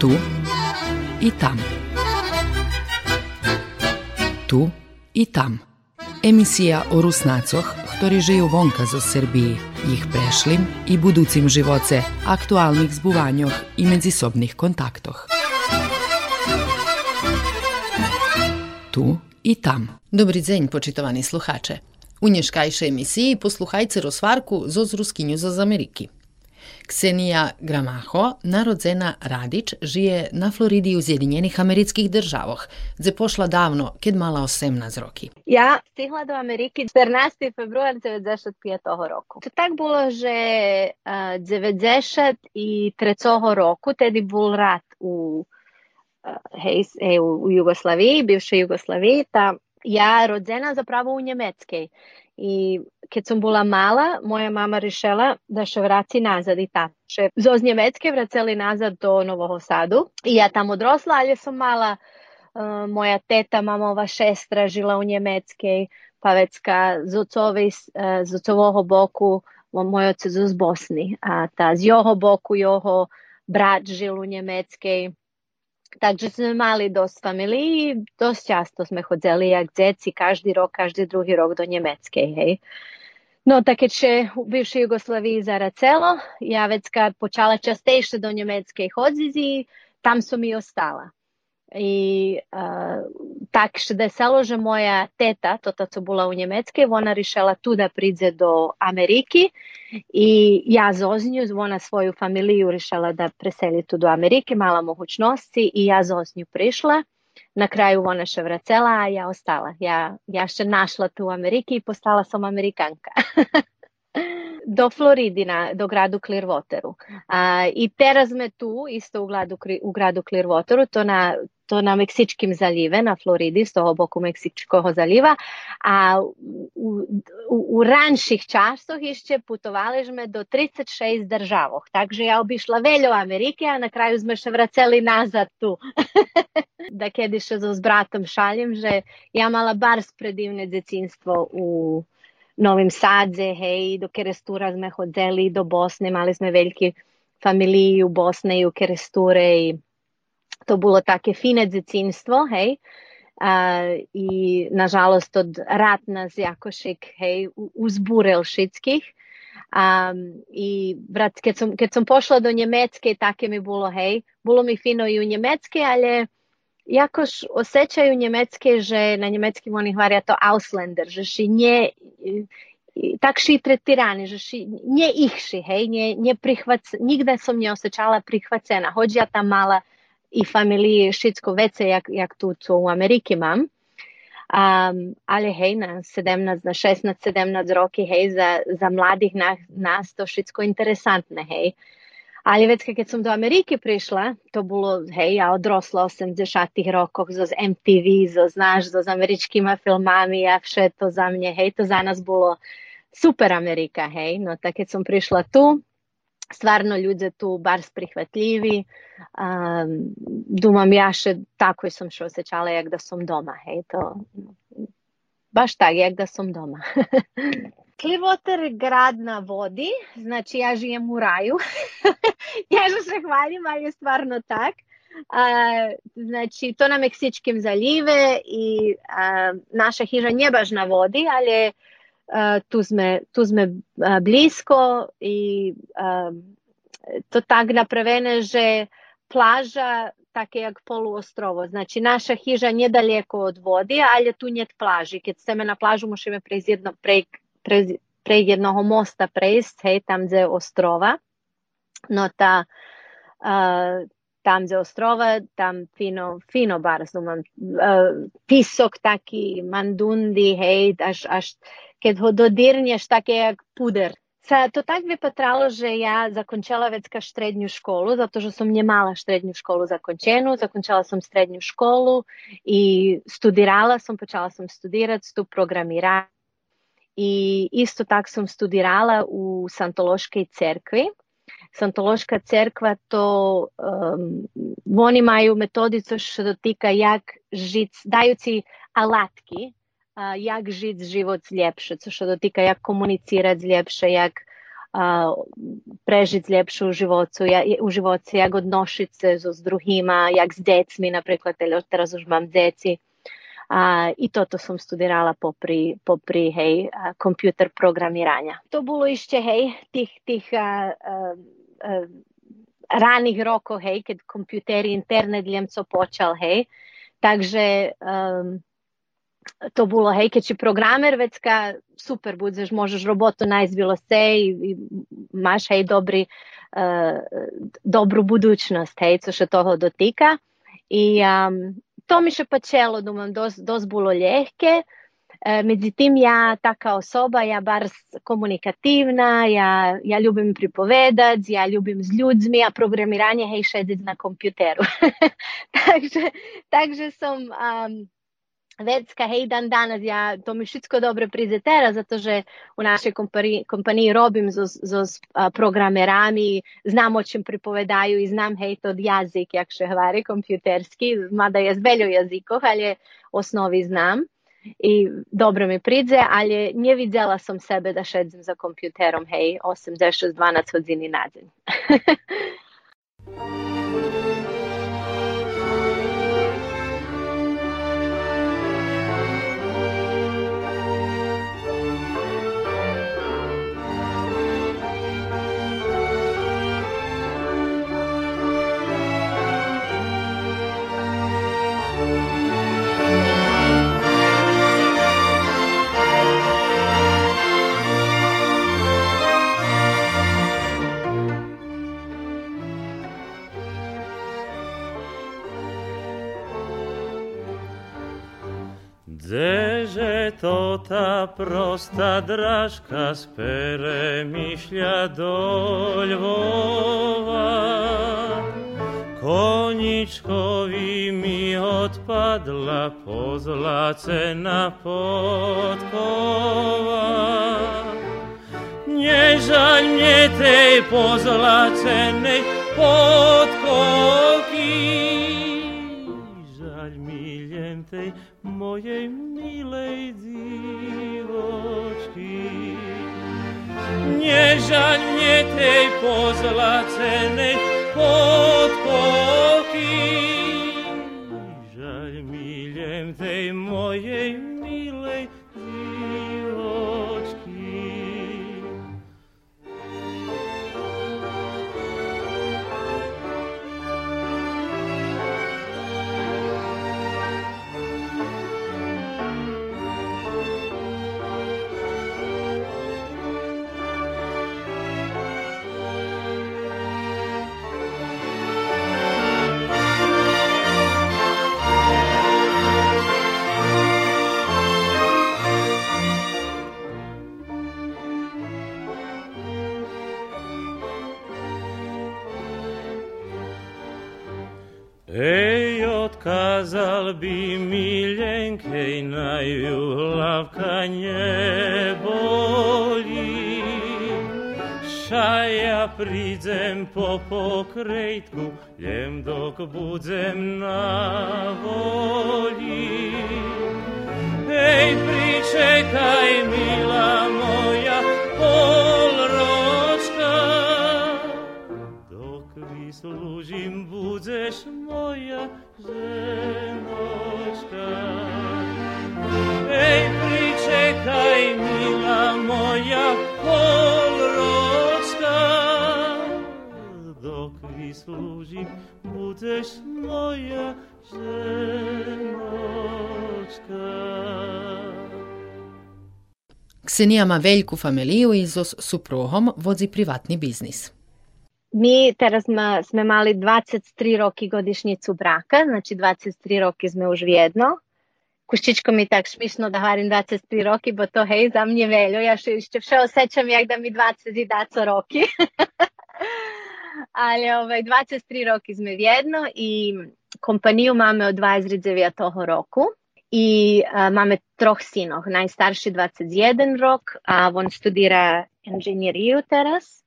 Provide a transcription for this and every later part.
Tu i tam. Tu i tam. Emisija o Rusnacoch, ktorí žijú vonka zo Srbiji, ich prešlim i buducim živoce, aktualnih zbuvanjoh i međusobnih kontaktoh. Tu i tam. Dobry dzień, počitovani sluhače. U nješkajšej emisiji posluhajce rozvarku zo z Ruskinju z Ameriki. Ksenija Gramaho, narodzena Radić, žije na Floridi u Zjedinjenih amerických državoh, gdje pošla davno, keď mala 18 roki. Ja stihla do Ameriky 14. február 95. roku. To tak bolo, že uh, 93. roku, tedy bol rat u, hej, u, Jugoslaviji, bivšej Jugoslaviji, ta ja rodzena zapravo u Njemačkej. I kad sam bila mala, moja mama rešila da še vraci nazad i tako. Še z Njemecke vraceli nazad do Novog Sadu. I ja tam odrosla, ali sam mala, uh, moja teta, mamova šestra žila u Njemačkej, pa vecka z ocovi, uh, z ocového boku, moj otec z Bosni, a ta z joho boku, joho brat žil u Njemačkej. Takže sme mali dosť familií, dosť často sme chodzeli jak deti, každý rok, každý druhý rok do Nemeckej, hej. No tak keďže u bivšej Jugoslavii zaracelo, ja vecka počala častejšie do Nemeckej chodzizi, tam som i ostala. I tak što desalo, že moja teta, tota co bola u Njemecke, ona rišela tu da pridze do Ameriki i ja zoznju, ona svoju familiju rišela da preseli tu do Amerike, mala mogućnosti i ja zoznju prišla. Na kraju ona še vracela, a ja ostala. Ja, ja še našla tu u Ameriki i postala sam Amerikanka. do Floridina, do gradu Clearwateru. A, I teraz me tu, isto u gradu, u gradu Clearwateru, to na, ranších časoch ešte putovali sme do 36 državoh. Takže ja obišla veľo Amerike, a na kraju sme še vraceli nazad tu. da kedy še so s bratom šaljem, že ja mala bar predivne decinstvo u Novim Sadze, hej, do Kerestura sme chodzeli, do Bosne, mali sme veľký familiju u Bosne i u Keresture i to bilo také fine dzecinstvo, hej. A, I nažalost od rat nas jakošik, hej, uzburel všetkých. A, I brat, keď som, keď som pošla do Njemecke, také mi bolo, hej, bolo mi fino i u Njemecke, ale jakož osjećaju njemecke, že na njemeckim oni hvarja to Ausländer, že ši nje, tak ši tretirani, že ši nje ih ši, hej, nje, nje prihvac, nigde som nje osjećala prihvacena, ja tam mala i familiji šitsko vece, jak, jak tu co u Ameriki mam, um, ali hej, na 17, na 16, 17 roki, hej, za, za mladih nas, nas to šitsko interesantne, hej, Ali već kad sam do Amerike prišla, to bilo, hej, ja odrosla 80-ih rokov, z MTV, zo znaš, zo z američkima filmami, a vše to za mne, hej, to za nas bilo super Amerika, hej. No tak kad sam prišla tu, stvarno ljudi tu bar prihvatljivi, um, dumam ja še tako sam še osjećala jak da sam doma, hej, to baš tak, jak da sam doma. Je grad na vodi, znači ja živim u raju. ja se hvalim, ali je stvarno tak. A, znači, to na Meksičkim zalive i a, naša hiža nije baš na vodi, ali a, tu sme, tu sme a, blisko i a, to tak napravene, že plaža takie jak poluostrovo. Znači, naša hiža nije daleko od vodi, ali tu njet plaži. Kad ste na plažu, možemo prejsť jedno, pre, pre jednoho mosta prejsť, hej, tam kde je ostrova. No tá, uh, tam kde ostrova, tam fino, fino bar mám uh, pisok taký, mandundi, hej, až, až keď ho dodirneš, také jak puder. Sa to tak vypatralo, že ja zakončila vecka štrednju školu, zato že som nemala štrednju školu zakončenú. Zakončila som strednju školu i studirala som, počala som studirati tu programiranje i isto tak sam studirala u Santološkoj cerkvi. Santološka cerkva to um, oni imaju metodicu što dotika jak žic, dajući alatki, jak žic život ljepše, što dotika jak komunicirati ljepše, jak a, prežiť lepšie u životu, ja, u živoci, jak odnošiť sa so s druhýma, jak s decmi. A, I toto som studirala popri, popri hej, kompjuter programiranja. To bolo ešte, hej, tých, tých a, a, a, raných rokov, hej, keď kompjuteri internet Njemco počal, hej. Takže um, to bolo, hej, keď si programer, vecka super budeš, možeš robotu nájsť bilo se i, i máš, hej, dobrý, uh, dobrú budúčnosť, hej, co sa toho dotýka. I um, to mi še počelo, думам, dosť, dosť bolo ľahké. E, međutim, ja taka osoba, ja bar komunikativna, ja, ja ljubim pripovedati, ja ljubim s ljudmi, a programiranje hej šediti na kompjuteru. takže, takže som um, vecka, hej, dan danas, ja to mi všetko dobre prize teraz, zato že u našej kompaniji, robim so programerami, znam o čem pripovedaju i znam, hej, to jazik, jak še hvari, kompjuterski, mada je zbelju jazikov, ali osnovi znam. I dobro mi pridze, ali nie widziała sam sebe da šedzim za kompjuterom, hej, 8-12 godziny na dzień. Gdzeże prosta drażka z Peremiślia do? Koniczkowi mi odpadła pozlacena podkowa. Nie żal mnie tej pozlacenej podkowi, żal mi tej mojej nežanie tej pozlacenej Šaja pridzem po pokrejtku, jem dok budzem na voli. Ej, pričekaj, mila moja, pol ročka, dok vyslužim budzeš moja, ženoška. Ej, pričekaj, mila moja polročka, dok vyslužim, budeš moja ženoška. Ksenija ma veljku familiju i s suprugom vozi privatni biznis. Mi teraz ma, sme mali 23 roky godišnjicu braka, znači 23 roky sme už vjedno. Kuščičko mi tak šmišno da harim 23 roky, bo to hej, za mnje veljo. Ja še, ešte vše osjećam jak da mi 20 i daco roky. Ali ovaj, 23 roky sme vjedno i kompaniju máme od 29 toho roku. I a, máme troch sinov. Najstarši 21 rok, a on studira inženjeriju teraz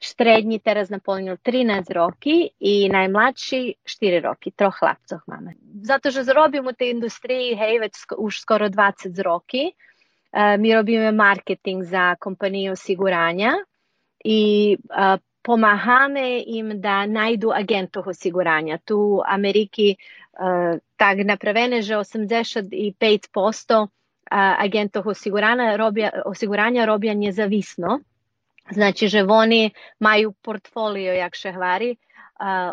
Štrednji teraz naplnil 13 roky i najmladší 4 roky, troch chlapcov máme. Za to, že robím u tej industriji, hej, već už skoro 20 roky, mi robíme marketing za kompaniju osiguranja i pomahame im da najdu agentov osiguranja. Tu u Ameriki tak napravene, že 85% agentov osiguranja robia, osiguranja robia nezavisno. Znači, že oni majú portfolio, jak še hvari,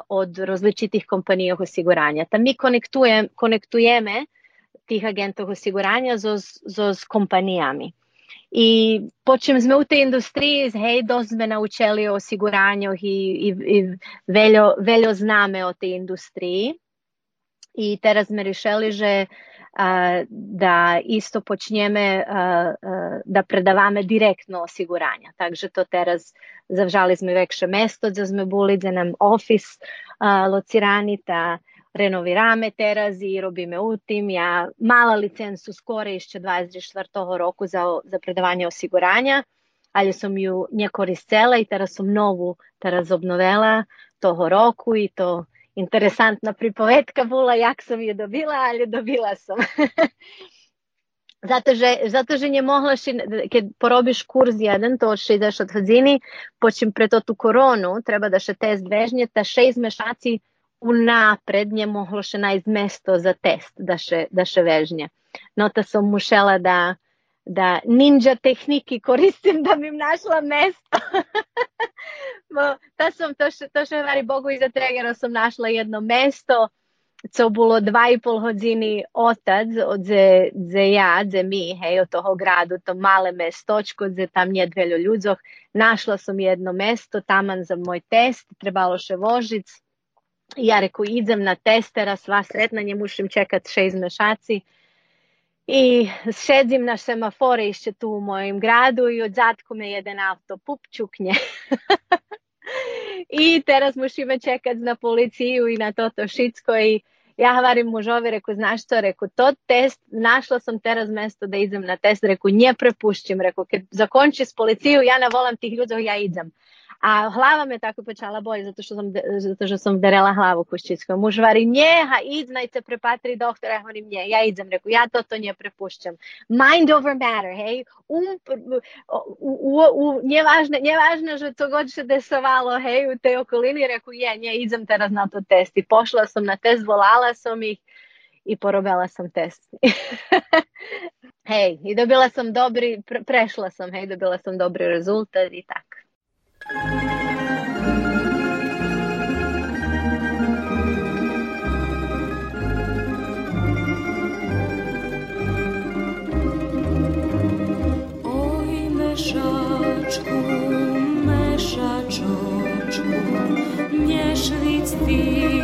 od rozličitih kompanija osiguranja. Ta mi konektujem, konektujeme tih agentov osiguranja zo, zo s kompanijami. I počem sme u tej industriji, hej, dosť sme naučili o osiguranju i, i, i veljo, veljo zname o tej industriji. I teraz sme rešili, že a, da isto počneme a, a, da predavame direktno osiguranja. Takže to teraz zavžali sme vekše mesto, da sme boli, da nam ofis locirani, ta renovirame teraz i robíme u tim. Ja mala licencu skoro ešte 24. roku za, za predavanje osiguranja, ali som ju nje koristila i teraz som novu teraz obnovela toho roku i to interesantna pripovetka bula jak som je dobila, ali dobila som. Zato že, zato že nje mogla, ši, keď porobiš kurz jedan, to še ideš od hadzini, počim pre to tu koronu, treba da še test vežnje, ta šest mešaci unapred nje mohlo še najti mesto za test, da še, da še vežnje. No, ta som mušela da, da ninja tehniki koristim da bi našla mesto. ta som, to, še, to še vari Bogu iza tregera sam našla jedno mesto, co bilo dva i pol hodini otac od ze, ze ja, ze mi, hej, od toho gradu, to male mestočko, ze tam nije dveljo ljudzoh. Našla sam jedno mesto, taman za moj test, trebalo še vožic, ja reku idem na testera, sva sretna, nje mušim čekat šest mešaci. I šedzim na semafore išće tu u mojem gradu i od zadku me jedan auto pup čuknje. I teraz musíme čekať na policiju i na toto šitsko i ja hvarim mužovi, reku, znaš što, reku, to test, našla sam teraz mesto da idem na test, reku, nje prepušćim, reku, kad zakonči s policiju, ja ne volam tih ljudi, ja idem. A hlava me tako počala boli zato što sam, zato što sam derela hlavu kuščickom. Muž vari, nje, ha, id, naj se prepatri doktora, ja hovorim, nje, ja idem, reku, ja to to nje prepušćam. Mind over matter, hej, um, u, u, u, nje važno, nje važno, že to god se desovalo, hej, u tej okolini, reku, je, nje, idem teraz na to test. I pošla sam na test, volala sam ih i porobila sam test. hej, i dobila sam dobri, pre, prešla sam, hej, dobila sam dobri rezultat i tak. Meszaczku, meszaczoczku, nie szlic ty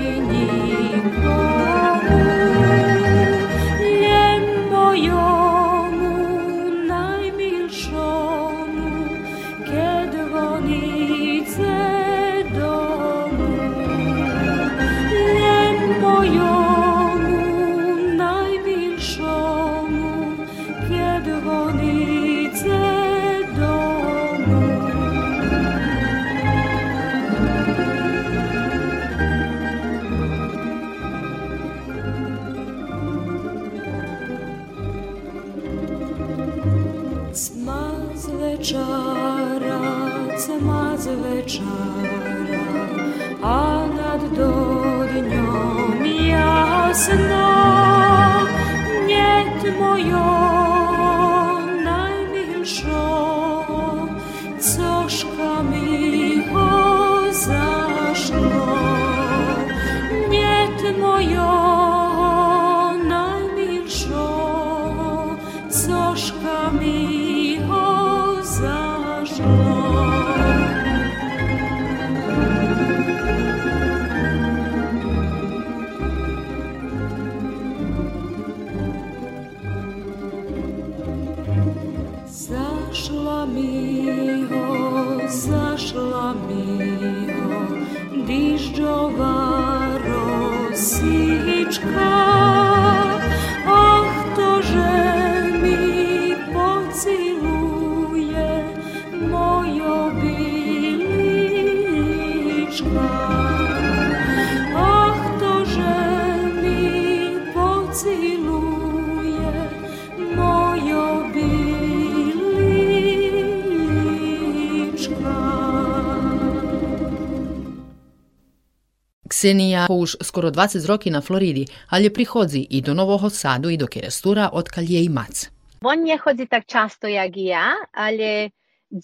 Ksenija už skoro 20 roki na Floridi, ali prihodzi i do Novog Sadu i do Kerestura, odkad je i mac. On nie chodzi tak często jak ja, ale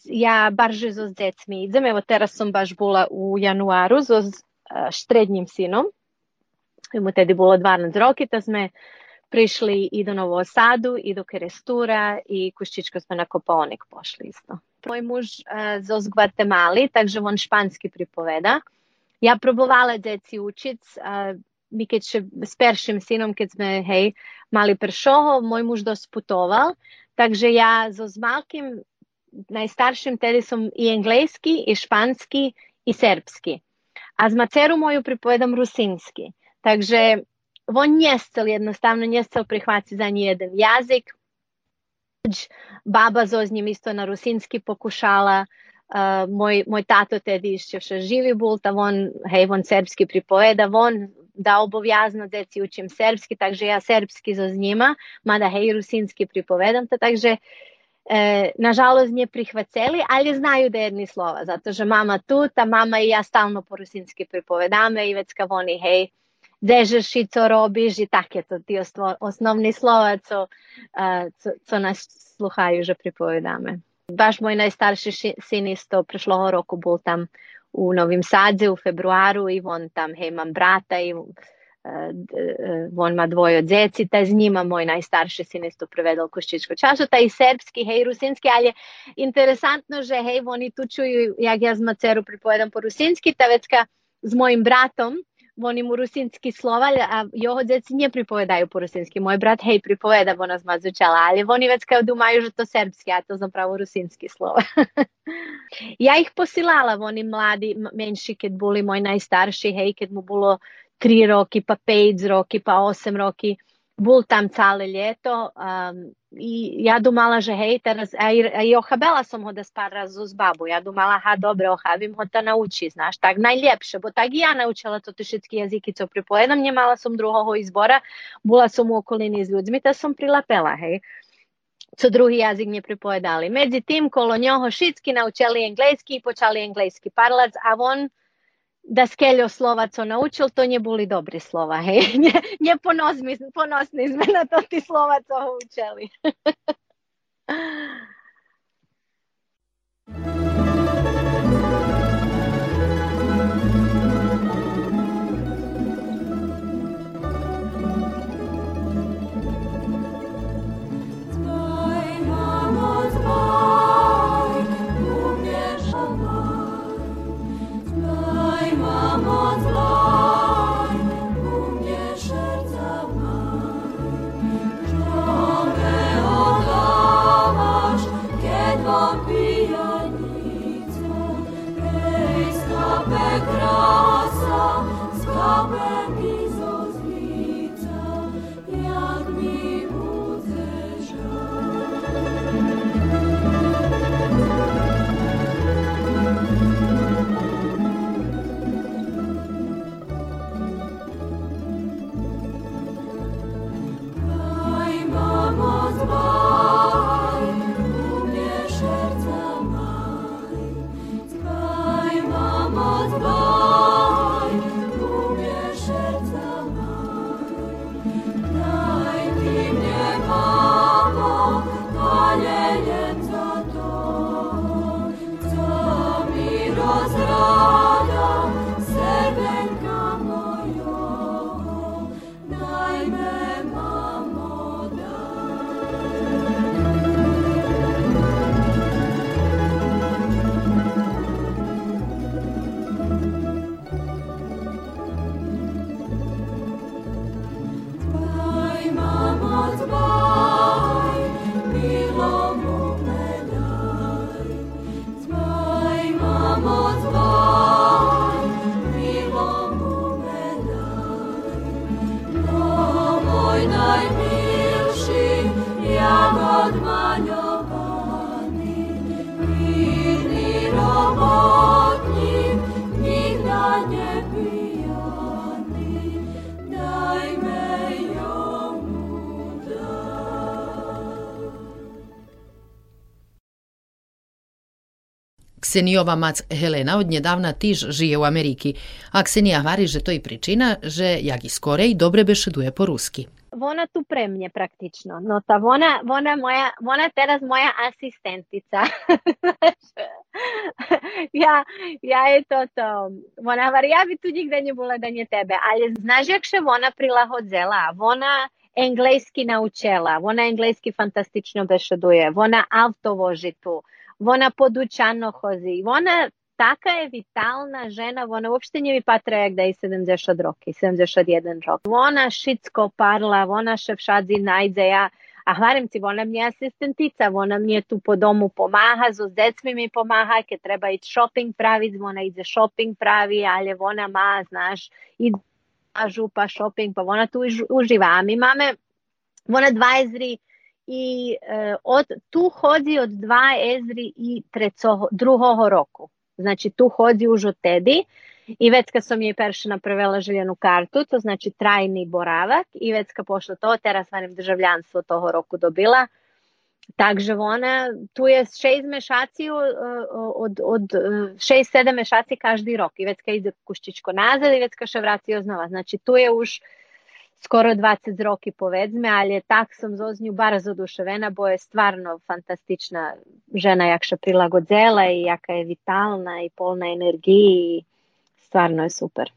ja bardziej z dziećmi idę. Evo teraz sam baš bula u januaru z e, štrednjim sinom. Mu tedy bilo 12 roki, to sme prišli i do Novog Sadu, i do Kerestura i Kuščičko smo na Koponik pošli isto. Moj muž e, uh, zos Guatemali, takže on španski pripoveda. Ja probovala deci učic, uh, mi keď še s peršim sinom, keď sme hej, mali pršoho, môj muž dosť putoval, takže ja so s malkim najstaršim tedy som i englejski, i španski, i serbski. A z maceru moju pripovedam rusinski. Takže on nie jednostavno, nie chcel prihvatiť za ni jeden jazik. Baba zo s njim isto na rusinski pokušala, uh, moj, moj tato tedy ešte še živi bol, ta on, hej, on serbski pripoveda, on da obovjazno deci učim serbski, takže ja serbski zo z njima, mada hej, rusinski pripovedam to, takže e, nažalost nje prihvaceli, ali znaju da jedni slova, zato že mama tu, ta mama i ja stalno po rusinski pripovedame i već kao oni, hej, dežeš i co robiš i tak je to ti osnovni slova, co, co, co nas sluhaju, že pripovedame. Baš moj najstarši sin isto prešloho roku bol tam u Novim Sadze u februaru i on tam, hej, imam brata i uh, on ima dvoje djeci, taj z njima moj najstarši sin isto prevedal koščičko času, taj serbski, hej, rusinski, ali je interesantno, že hej, oni tu čuju, jak ja z maceru pripovedam po rusinski, ta vecka z mojim bratom, oni mu rusinski slova, a jeho djeci nie pripovedaju po rusinski. Moj brat, hej, pripoveda, bo nas mazučala, ali oni već kao dumaju, že to serbski, a to zapravo rusinski slova. ja ih posilala, oni mladi, menši, kad boli moj najstarši, hej, kad mu bilo tri roki, pa pet roki, pa osam roki, bol tam cale ljeto um, ja domala, že hej, teraz aj, aj ochabela som ho das pár razov s babou. Ja domala, ha, dobro, ochabim ho, to nauči, znaš, tak najljepše, bo tak ja naučila to všetky jazike, co pripovedam, nemala som druhoho izbora, bola som u okolini s ljudmi, ta som prilapela, hej. co drugi jazik nje. Medzi tim, kolo njoho šitski naučili engleski počali engleski parlac, a on da skeljo slova co naučil, to nje boli dobri slova. Hej. Nje, nje ponosni, ponosni sme na to ti slova co Kseniova mac Helena odnjedavna tiž žije u Ameriki, a Ksenija vari, že to i pričina, že jak i skorej dobre bešeduje po ruski. Ona tu pre mnje praktično. No ta ona, ona, moja, ona teraz moja asistentica. ja, ja je to to. Ona vari, ja bi tu nikde nie bola da nie tebe. Ale znaš jak še ona prilahodzela? Ona engleski naučila. Ona engleski fantastično bešeduje. Ona auto voži tu. Po dućano hozi. Ona taka je vitalna žena, ona uopšte mi patra jak da je 70 roki, 71 rok. Ona šitsko parla, ona še všadzi najde ja, a hvarim ti, ona mi je asistentica, ona mi je tu po domu pomaha, so s decmi mi pomaha, keď treba ići shopping praviť, ona ide shopping pravi, ali ona ma, znaš, ide župa shopping, pa ona tu už- uživa. A mi máme, ona dva ezri i e, od, tu hodzi od dva ezri i trecoho, drugoho roku. Znači tu hodzi už od tedi i već kad sam jej perše napravila željenu kartu, to znači trajni boravak i već kad pošlo to, teraz varim državljanstvo toho roku dobila. Takže ona, tu je šest mešaci od, od, od šest, sedam mešaci každý rok i već kad ide kuščičko nazad i već kad še vraci oznova. Znači tu je už skoro 20 roki povedzme, ali je tak sam z nju bar zaduševena, bo je stvarno fantastična žena jak še prilagodzela i jaka je vitalna i polna energiji stvarno je super.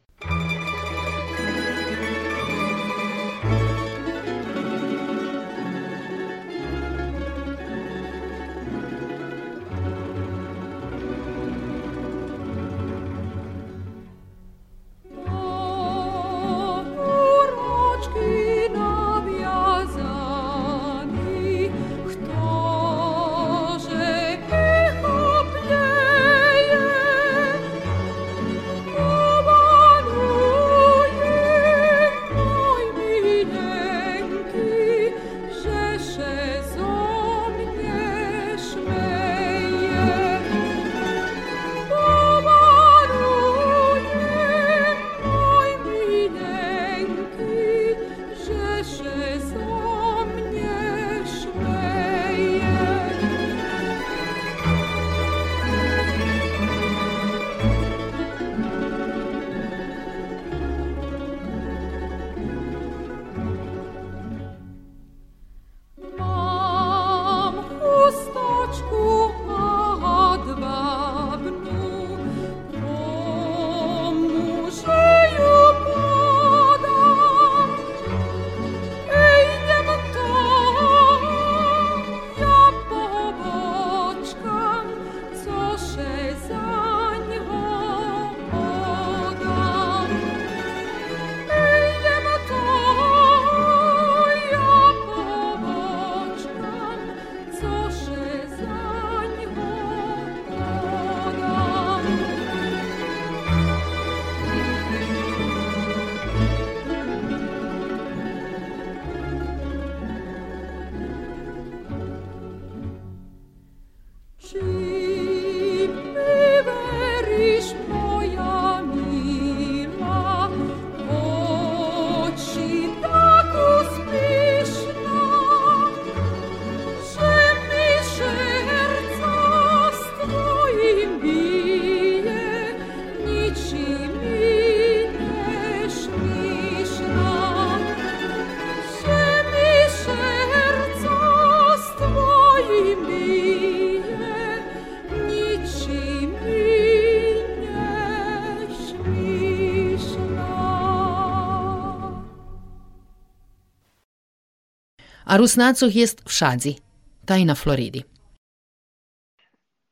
A Rusnacoh jest všadzi, taj na Floridi.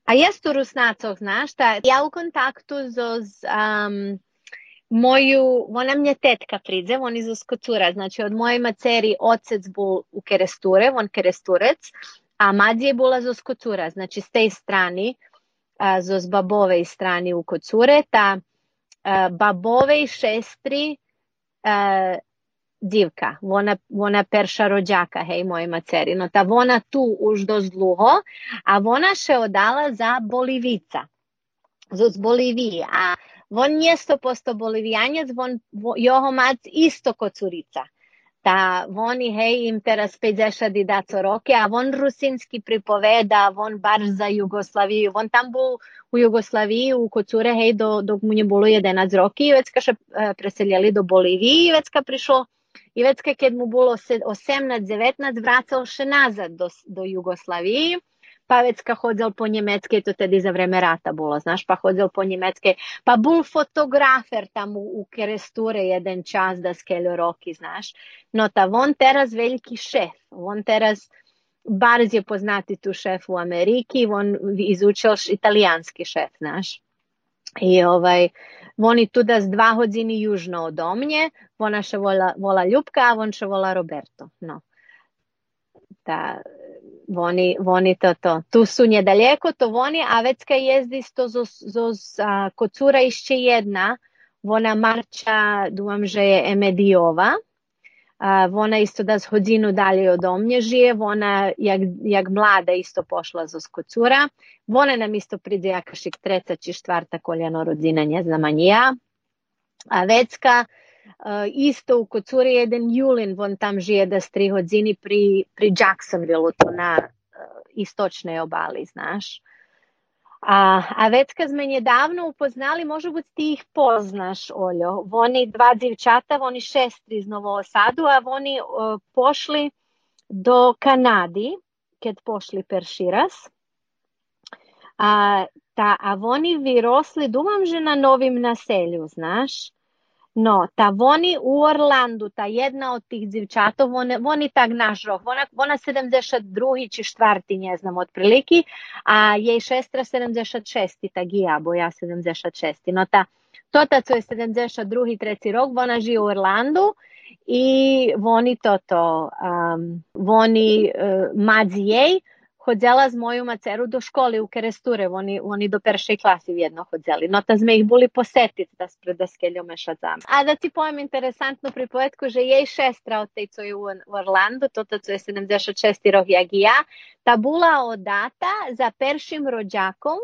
A jest u Rusnacoh, znaš šta? Ja u kontaktu zo z um, moju, ona mnje tetka pridze, on iz Oskocura, znači od moje maceri ocec bul u Keresture, on Keresturec, a madzi je bula z Oskocura, znači s tej strani, a, zo z babove strani u Kocure, ta a, babove šestri a, divka, ona, ona perša rođaka, hej, moje macerino, ta ona tu už dozluho, a ona še odala za Bolivica, z Bolivije, a on nije 100% bolivijanec, on, jeho mac isto kot curica. Ta oni, hej, im teraz 50 daco roke, a on rusinski pripoveda, on bar za Jugoslaviju, on tam bo u Jugoslaviji, u kocure, hej, do, dok mu je bilo 11 roki, već ka še preseljeli do Bolivije, već ka prišlo i vecka kad mu bilo 18-19 vracao še nazad do, do Jugoslaviji pa vecka hodzel po Njemecke, to tedy za vreme rata bolo, znaš, pa hodzel po Njemecke, pa bol fotografer tam u, u Keresture jeden čas da skeljo roki, znaš. No ta on teraz veliki šef, on teraz barz je poznati tu šef u Ameriki, on izučil italijanski šef, znaš. I ovaj, oni tu da s dva hodzini južno od omnje, ona še vola, vola Ljubka, a on še vola Roberto. No. Ta, Вони, вони to, to. Tu su niedaleko, to oni, a vecka jezdi to zos, zos a, kocura jeszcze jedna, ona marča, думам, že je Emediova, a, Ona isto da hodinu dalje od omnje žije, ona jak, jak mlada isto pošla zos kocura, ona nam isto pride jakašik treca či štvarta koljano rodzina, ne znam ja. A vecka, Uh, isto u Kocuri jedan Julin, on tam žije da s tri hodzini pri, pri Jacksonville, to na uh, istočnej obali, znaš. A, a već kad sme nedavno upoznali, biti ti ih poznaš, Oljo. Oni dva djevčata, oni šestri iz Novosadu, a oni uh, pošli do Kanadi, kad pošli per Širas. A, ta, a oni vyrosli, dumam, že na novim naselju, znaš. No, ta voni u Orlandu, ta jedna od tih dzivčatov, one, voni tak naš rok, ona, ona 72. či štvarti, ne znam, otpriliki, a jej šestra 76. ta gija, bo ja 76. No, ta tota co je 72. treci rok, ona žije u Orlandu i voni toto, um, voni eh, uh, madzi jej, хоdzela z moju maceru do školi u Keresture, oni, oni do peršej klasi vjedno hodzeli. No ta sme ih boli posetiti da spred da skeljome šadzam. A da ti pojem interesantnu pripovetku, že jej šestra od tej, co je u Orlandu, toto co je 76 rok jak i ja, ta bula odata za peršim rođakom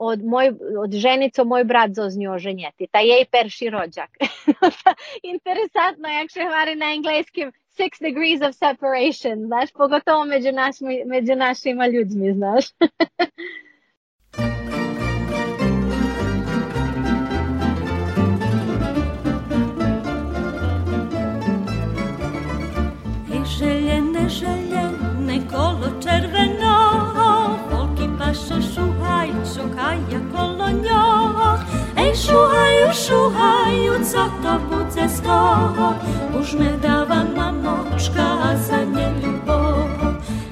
od, moj, od ženico moj brat zo z njo ženjeti. Ta jej perši rođak. Interesantno, jak še hvari na engleskim six degrees of separation, znaš, pogotovo među, našmi, među našima ljudmi, znaš. Željene, željene, kolo červeno, volki paše šuhaj, giocaia kolonio Ej, szuchaj, szuchaj, co to budzę skoro Już a za nie lubo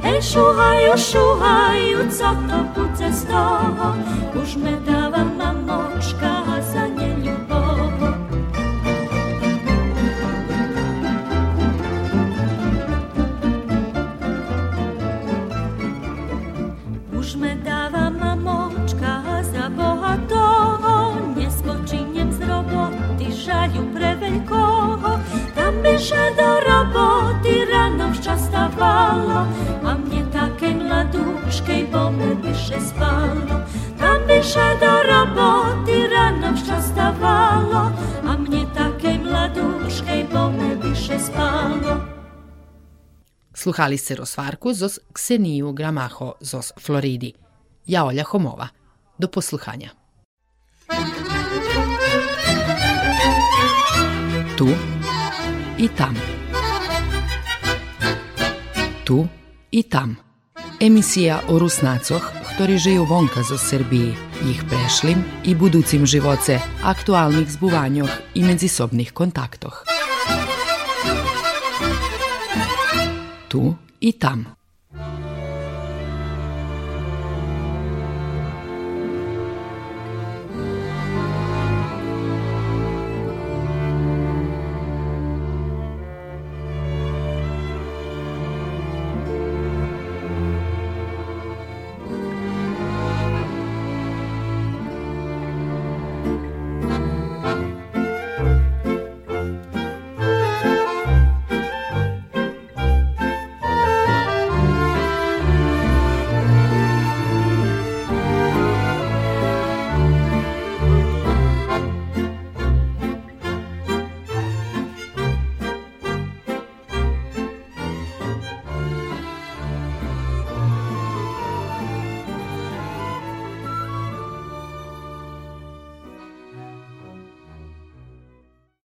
Ej, szuchaj, szuchaj, co to budzę skoro Już my dawa mamoczka, a za nie lubo Już my dawa byše spalo. Tam beže do roboty, ráno včas stávalo, a mne také mladúčkej, bo me byše spalo. Sluhali ste rozvarku zos Kseniju Gramaho zos Floridi. Ja Olja Homova. Do posluhanja. Tu i tam. Tu i tam. Emisija o Rusnacoh, ktorí žijú vonka zo Srbiji, ich prešlim i buducim živoce, aktualnih zbuvanjoh i međusobnih kontaktoh. Tu i tam.